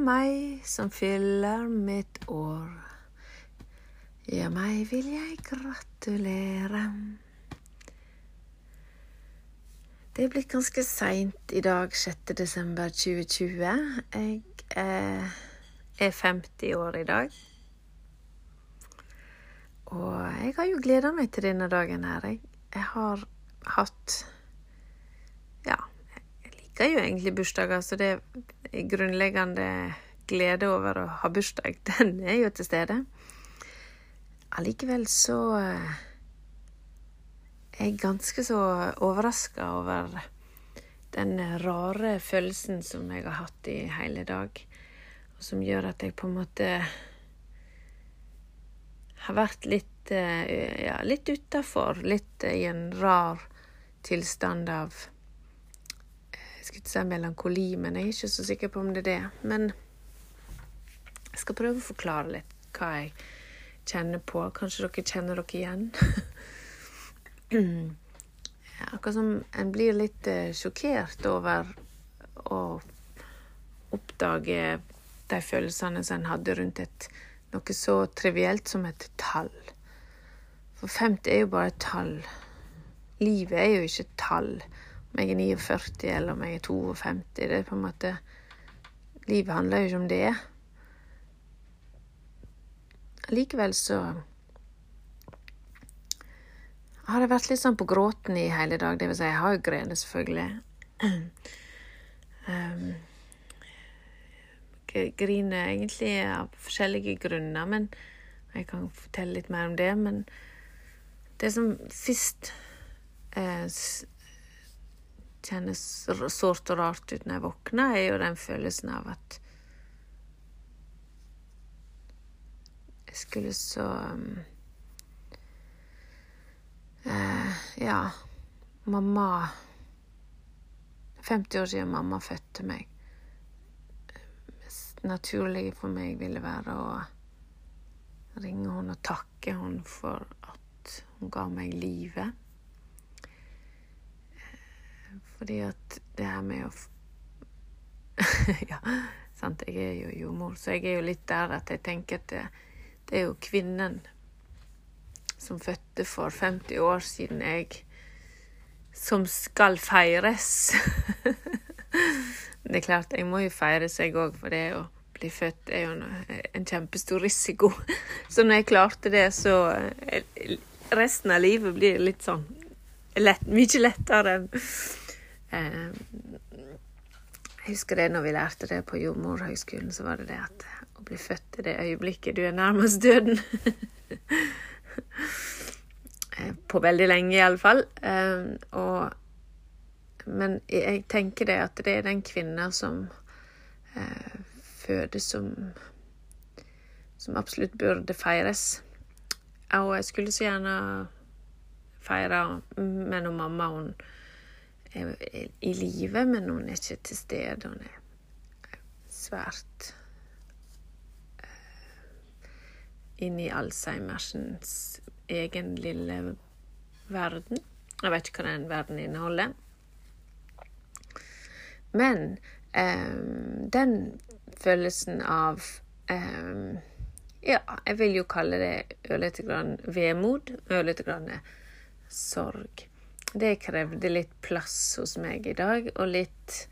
meg som fyller mitt år. Ja, meg vil jeg gratulere. Det er blitt ganske seint i dag, 6. desember 2020. Jeg eh, er 50 år i dag. Og jeg har jo gleda meg til denne dagen her. Jeg, jeg har hatt jeg liker jo egentlig bursdager, så det grunnleggende glede over å ha bursdag, den er jo til stede. Allikevel så er jeg ganske så overraska over den rare følelsen som jeg har hatt i hele dag, og som gjør at jeg på en måte har vært litt eh, ja, litt utafor, litt i en rar tilstand av eh, Jeg skulle ikke si melankoli, men jeg er ikke så sikker på om det er det. Men jeg skal prøve å forklare litt hva jeg kjenner på. Kanskje dere kjenner dere igjen? Akkurat som en blir litt eh, sjokkert over å oppdage de følelsene som en hadde rundt et, noe så trivielt som et tall. For 50 er jo bare et tall. Livet er jo ikke et tall. Om jeg er 49 eller om jeg er 52. Det er på en måte Livet handler jo ikke om det. Likevel så har jeg vært litt sånn på gråten i hele dag. Det vil si, jeg har jo grene, selvfølgelig. Um, griner egentlig av forskjellige grunner, men jeg kan fortelle litt mer om det. Men det som sist eh, kjennes sårt og rart ut når jeg våkner, er jo den følelsen av at jeg skulle så um, uh, Ja, mamma 50 år siden mamma fødte meg. Mest naturlige for meg ville være å ringe henne og takke henne for at hun ga meg livet. Fordi at det her med å Ja, sant, jeg er jo jordmor, så jeg er jo litt der at jeg tenker at det, det er jo kvinnen som fødte for 50 år siden, jeg som skal feires. det er klart, jeg må jo feires, jeg òg, for det å bli født er jo en kjempestor risiko. Så når jeg klarte det, så eh, Resten av livet blir litt sånn lett, mye lettere enn Jeg husker det når vi lærte det på jordmorhøgskolen, så var det det at å bli født i det øyeblikket du er nærmest døden Eh, på veldig lenge, iallfall. Eh, Men jeg tenker det at det er den kvinna som eh, fødes som Som absolutt burde feires. Og jeg skulle så gjerne feire med noen mamma. Hun er i live, men hun er ikke til stede. Hun er svært inne i Alzheimersens egen lille verden. Jeg vet ikke hva den verden inneholder. Men um, den følelsen av um, Ja, jeg vil jo kalle det ørlite grann vemod, ørlite grann sorg. Det krevde litt plass hos meg i dag, og litt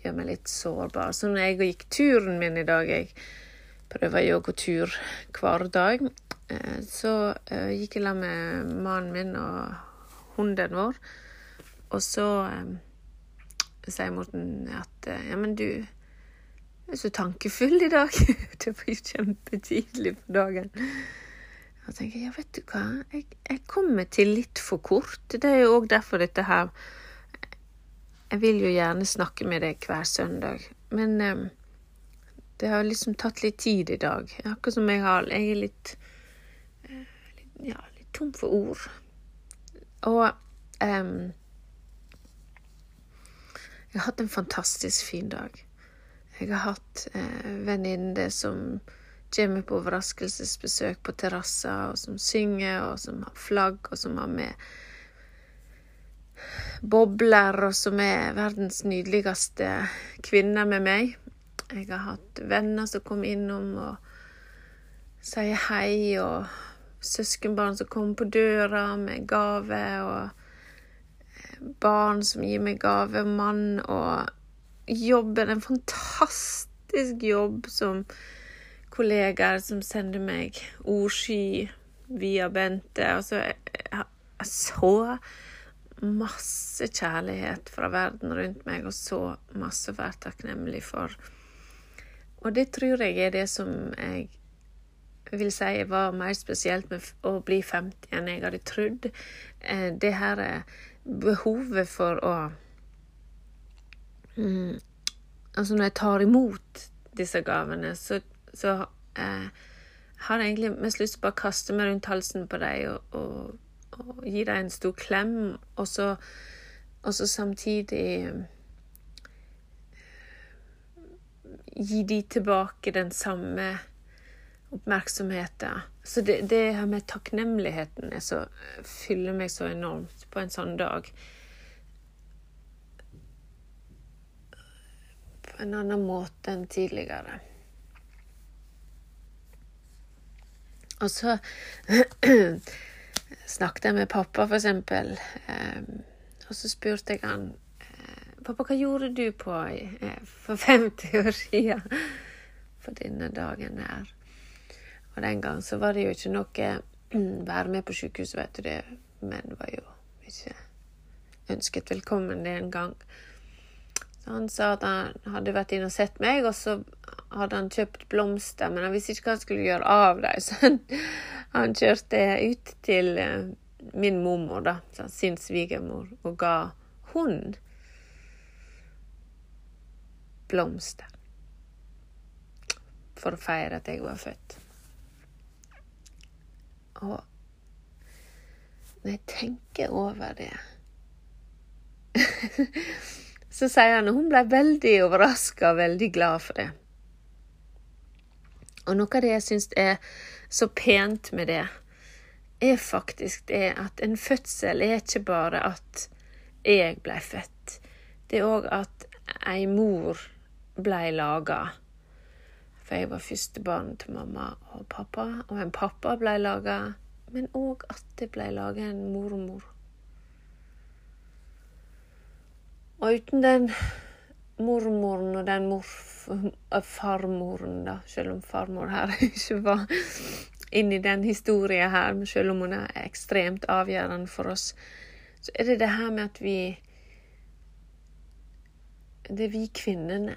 gjør meg litt sårbar. Så når jeg gikk turen min i dag jeg prøver jo å gå tur hver dag. Eh, så eh, gikk jeg sammen med mannen min og hunden vår, og så eh, sier Morten at ja, men du er så tankefull i dag. det var jo kjempetidlig på dagen. Og tenker jeg, ja, vet du hva, jeg, jeg kommer til litt for kort. Det er jo òg derfor dette her Jeg vil jo gjerne snakke med deg hver søndag, men det har liksom tatt litt tid i dag. Akkurat som jeg har Jeg er litt, uh, litt Ja, litt tom for ord. Og um, Jeg har hatt en fantastisk fin dag. Jeg har hatt eh, venninner som kommer på overraskelsesbesøk på terrasser, og som synger, og som har flagg, og som har med bobler, og som er verdens nydeligste kvinner med meg. Jeg har hatt venner som kom innom og sier hei, og søskenbarn som kommer på døra med gave, og barn som gir meg gave, mann og jobben. En fantastisk jobb som kollegaer som sender meg ordsky via Bente. Altså, jeg, jeg så masse kjærlighet fra verden rundt meg, og så masse å være takknemlig for. Og det tror jeg er det som jeg vil si var mer spesielt med å bli 50 enn jeg hadde trodd. Eh, det her er behovet for å mm, Altså, når jeg tar imot disse gavene, så, så eh, har jeg egentlig mest lyst til å bare kaste meg rundt halsen på deg og, og, og, gi deg en stor klem, og så, og så samtidig eh, Gi de tilbake den samme oppmerksomheten. Så det, det her med takknemligheten er så, fyller meg så enormt på en sånn dag. På en annen måte enn tidligere. Og så snakket jeg med pappa, for eksempel, og så spurte jeg han eh, Pappa, hva gjorde du på eh, for 50 år siden For denne dagen her? Og den gang så var det jo ikke noe være med på sykehuset, vet du det. Men var jo ikke ønsket velkommen den gang. Så han sa at han hadde vært inne og sett meg, og så hadde han kjøpt blomster, men han visste ikke hva han skulle gjøre av dem. Så han, han kjørte ut til uh, min mormor, da, sin svigermor, og ga hun blomster. For å feire at jeg var født. Og når jeg tenker over det Så sier han at hun ble veldig overraska og veldig glad for det. Og noe av det jeg syns er så pent med det, er faktisk det at en fødsel er ikke bare at jeg ble født. Det er òg at ei mor blei laga. For jeg var førstebarn til mamma og pappa, og en pappa ble laga. Men òg at det ble laga en mormor. Og uten den mormoren og den farmoren, da, selv om farmor her ikke var inni den historien her, men selv om hun er ekstremt avgjørende for oss, så er det det her med at vi Det er vi kvinnene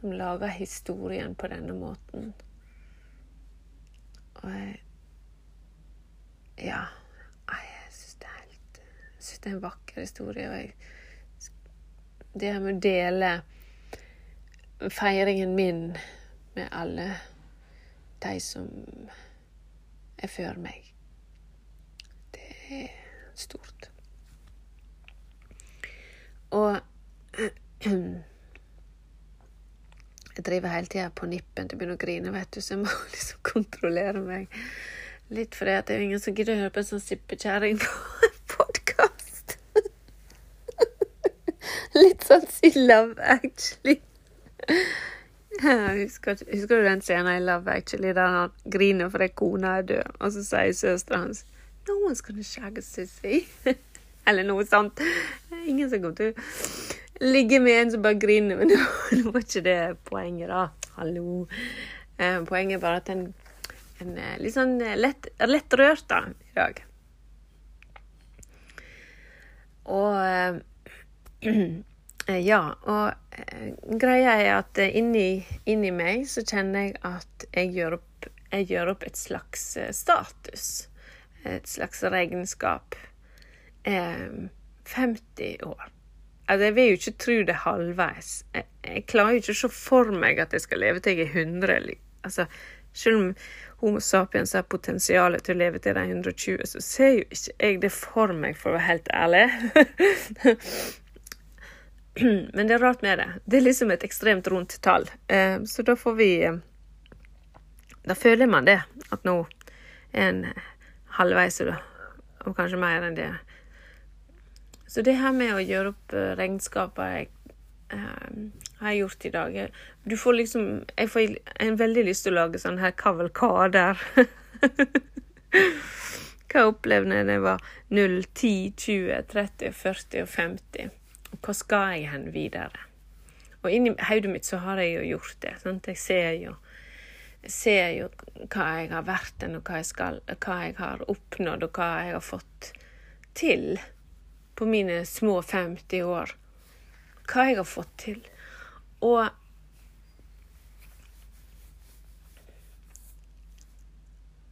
som lager historien på denne måten. Og jeg Ja. Jeg syns det er helt Jeg syns det er en vakker historie. Og jeg, det her med å dele feiringen min med alle de som er før meg, det er stort. Og Jeg driver hele tida på nippen til å begynne å grine, vet du, så jeg må liksom kontrollere meg litt. For det er jo ingen som gidder å høre på en sånn sippekjerring på en podkast. litt sånn si Love Actually. Husker, husker, du den scenen i Love Actually der han griner fordi kona er død, og så sier søstera hans No one's gonna shag a sissy. Eller noe sånt. Ingen som kommer til å ligge med en som bare griner. Men nå var ikke det poenget, da. Hallo. Eh, poenget er bare at en, er litt sånn lett, lett rørt da, i dag. Og eh, ja, og eh, greia er at inni, inni, meg så kjenner jeg at jeg gjør, opp, jeg gjør opp et slags status. Et slags regnskap. 50 år. Altså, jeg vil jo ikke tro det halvveis. Jeg, jeg, klarer jo ikke å se for meg at jeg skal leve til jeg er 100. Altså, selv om Homo sapiens har potensialet til å leve til de 120, så ser jo ikke jeg det for meg, for å være helt ærlig. Men det er rart med det. Det er liksom et ekstremt rundt tall. Eh, så da får vi eh, Da føler man det, at nå er en halvveis, og kanskje mer enn det. Så det her med å gjøre opp eh, regnskaper har jeg gjort i dag. Du får liksom Jeg får en veldig lyst til å lage sånn her kavalkader. Hva jeg opplevde da jeg var 0, 10, 20, 30, 40 og 50. Hva skal jeg hen videre? Og inni hodet mitt så har jeg jo gjort det. Sant? Jeg ser jo, ser jo hva jeg har vært og hva jeg, skal, hva jeg har oppnådd, og hva jeg har fått til på mine små 50 år. Hva jeg har fått til. Og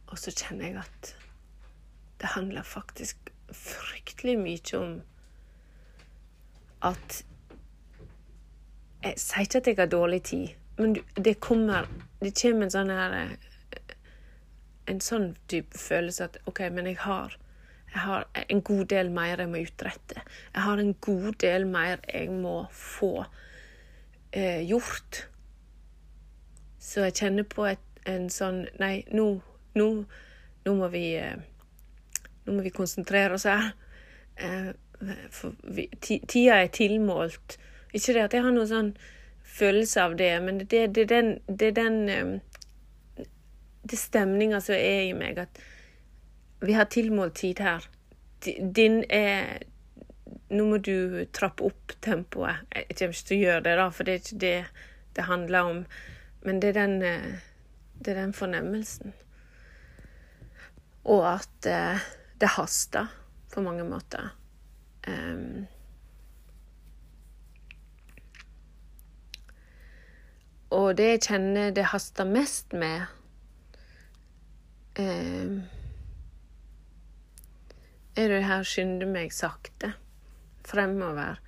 Og så kjenner jeg at det handler faktisk fryktelig mye om at Jeg sier ikke at jeg har dårlig tid, men det kommer Det kommer en sånn her En sånn type følelse at OK, men jeg har jeg har en god del mer jeg må utrette. Jeg har en god del mer jeg må få eh, gjort. Så jeg kjenner på et, en sånn Nei, nå, nå, nå må vi eh, Nå må vi konsentrere oss her. Eh, tida er tilmålt. Ikke det at jeg har noen sånn følelse av det, men det, det, den, det er den eh, Det stemninga som er i meg, at vi har tilmålt tid her. Din er Nå må du trappe opp tempoet. Jeg kommer ikke til å gjøre det, da, for det er ikke det det handler om. Men det er den, eh, det er den fornemmelsen. Og at eh, det haster på mange måter. Um, og det jeg kjenner det haster mest med um, er det her skynde meg sakte fremover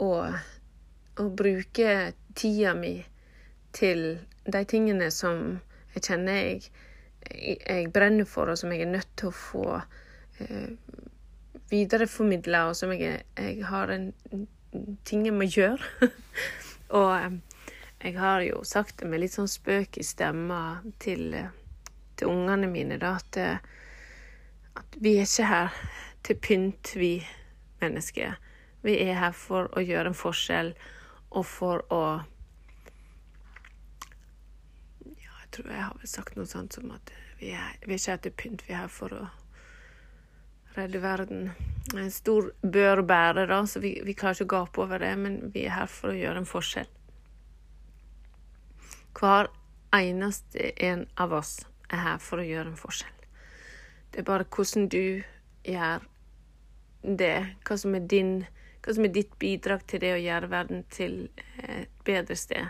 og, og bruke tida mi til de tingene som jeg kjenner jeg, jeg brenner for, og som jeg er nødt til å få eh, videreformidla, og som jeg, jeg, har en ting jeg må gjøre. og jeg har jo sagt det med litt sånn spøk i stemma til, til ungene mine, da, at eh, at vi er ikke her til pynt, vi mennesker. Vi er her for å gjøre en forskjell og for å Ja, jeg tror jeg har vel sagt noe sånt som at vi er, vi er ikke her til pynt, vi er her for å redde verden. En stor bør bære, da, så vi, vi klarer ikke å gape over det, men vi er her for å gjøre en forskjell. Hver eneste en av oss er her for å gjøre en forskjell. Det er bare hvordan du gjør det. Hva som er din hva som er ditt bidrag til det å gjøre verden til et bedre sted.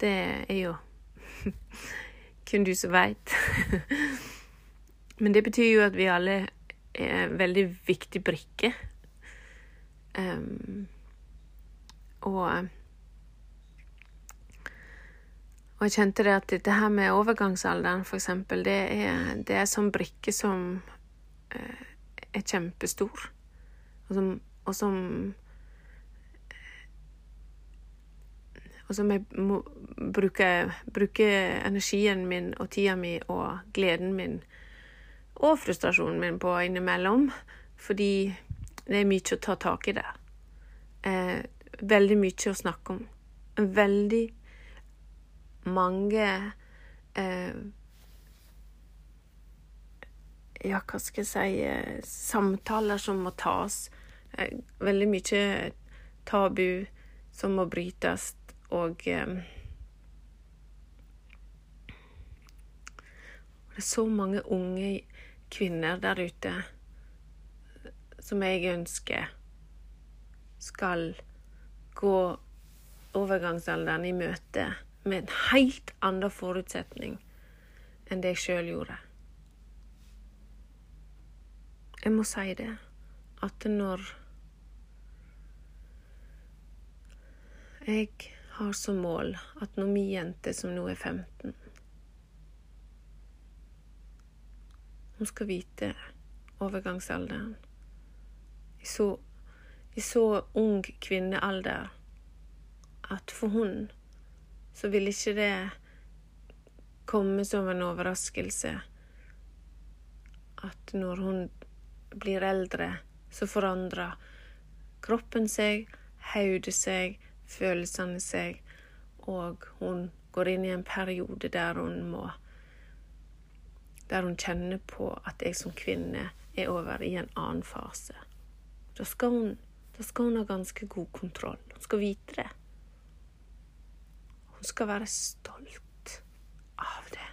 Det er jo kun du som veit. Men det betyr jo at vi alle er en veldig viktig brikke. Um, og og jeg kjente det at dette her med overgangsalderen, for eksempel, det er, det er sånn brikke som eh, er kjempestor, og som, og som Og som jeg må bruke, bruke energien min og tida mi og gleden min og frustrasjonen min på innimellom, fordi det er mye å ta tak i der. Eh, veldig mye å snakke om. Veldig mange eh, Ja, hva skal jeg si eh, Samtaler som må tas. Eh, veldig mye tabu som må brytes, og eh, Det er så mange unge kvinner der ute som jeg ønsker skal gå overgangsalderen i møte med en helt annen forutsetning enn det jeg sjøl gjorde. Jeg må si det, at når jeg har som mål at når min jente, som nå er 15 Hun skal vite overgangsalderen. I så, i så ung kvinnealder at for hun så vil ikke det komme som en overraskelse at når hun blir eldre, så forandrer kroppen seg, hodet seg, følelsene seg, og hun går inn i en periode der hun må Der hun kjenner på at jeg som kvinne er over i en annen fase. Da skal hun, da skal hun ha ganske god kontroll. Hun skal vite det. Hun skal være stolt av det.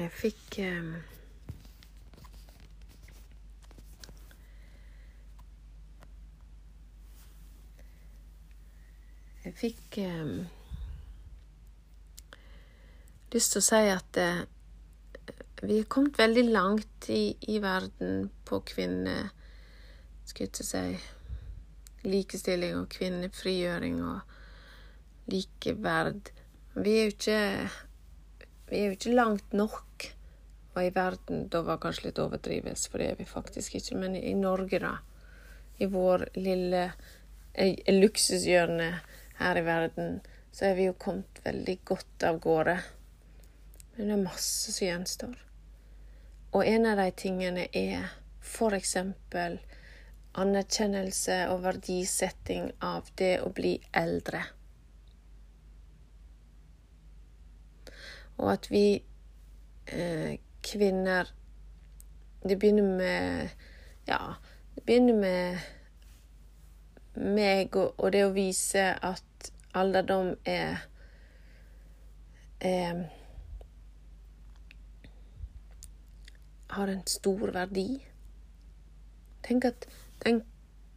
Jeg fikk um, Jeg fikk um, lyst til å si at uh, vi er kommet veldig langt i, i verden på kvinne... Skal jeg ikke si likestilling og kvinnefrigjøring og likeverd. Vi er jo ikke Vi er jo ikke langt nok. Og i verden, da var kanskje litt overdrivelse, for det er vi faktisk ikke. Men i Norge, da. I vår lille eh, luksushjørne her i verden, så er vi jo kommet veldig godt av gårde. Men det er masse som gjenstår. Og en av de tingene er eksempel anerkjennelse og verdisetting av det å bli eldre. Og at vi eh, kvinner Det begynner med Ja, det begynner med meg og, og det å vise at alderdom er, er Har en stor verdi. Tenk at den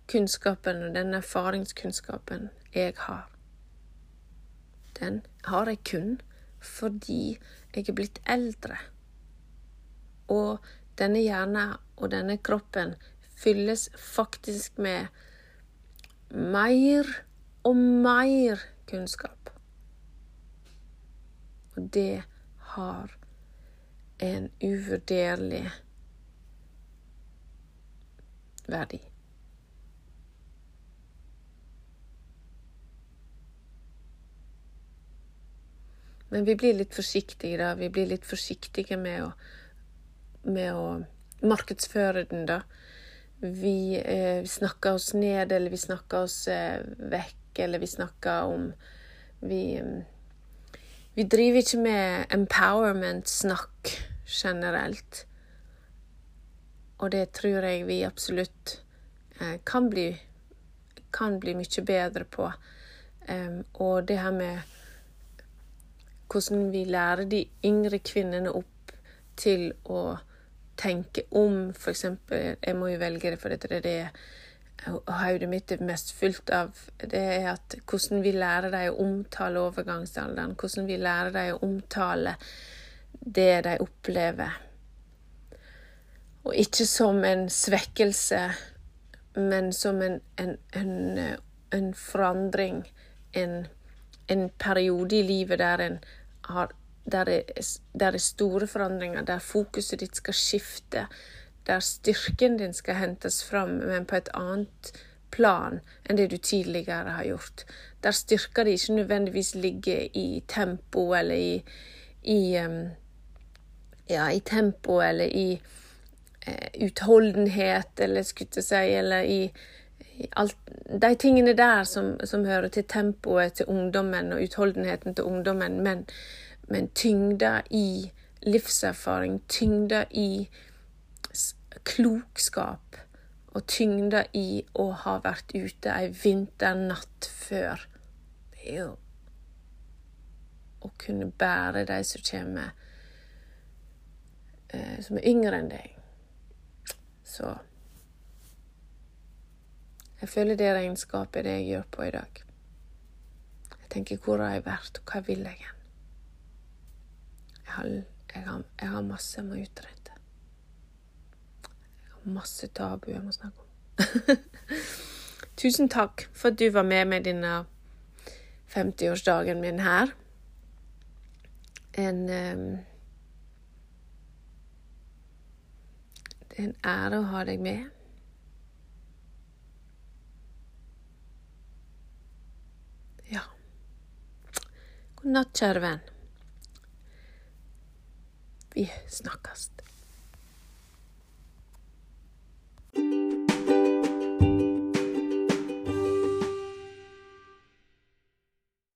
kunnskapen og den erfaringskunnskapen jeg har, den har jeg kun fordi jeg er blitt eldre. Og denne hjernen og denne kroppen fylles faktisk med mer og mer kunnskap. Og det har en uvurderlig verdi. Men vi blir litt forsiktige, da. Vi blir litt forsiktige med å, med å markedsføre den, da. Vi eh, snakker oss ned, eller vi snakker oss eh, vekk eller vi snakker om Vi, vi driver ikke med empowerment-snakk generelt. Og det tror jeg vi absolutt eh, kan bli kan bli mye bedre på. Um, og det her med hvordan vi lærer de yngre kvinnene opp til å tenke om, eksempel Jeg må jo velge det, for dette er det hodet mitt er mest fullt av, det er at hvordan vi lærer dem å omtale overgangsalderen. Hvordan vi lærer dem å omtale det de opplever. Og ikke som en svekkelse, men som en, en, en, en forandring. En, en, periode i livet der en har der det, det er store forandringer, der fokuset ditt skal skifte der styrken din skal hentes fram, men på et annet plan enn det du tidligere har gjort. Der styrka di ikke nødvendigvis ligger i tempo eller i, i Ja, i tempo eller i eh, utholdenhet, eller skulle jeg si, eller i alt De tingene der som, som, hører til tempoet til ungdommen og utholdenheten til ungdommen, men, men tyngda i livserfaring, tyngda i klokskap og tyngde i å ha vært ute ei vinternatt før. Å kunne bære de som kommer eh, som er yngre enn deg. Så jeg føler det regnskapet er det jeg gjør på i dag. Jeg tenker hvor har jeg vært, og hva vil jeg hen? Jeg har, jeg har, jeg har masse jeg må utrede masse tabu jeg må snakke om. Tusen takk for at du var med meg denne 50-årsdagen min her. En um, Det er en ære å ha deg med. God natt, kjære venn. Vi snakkes.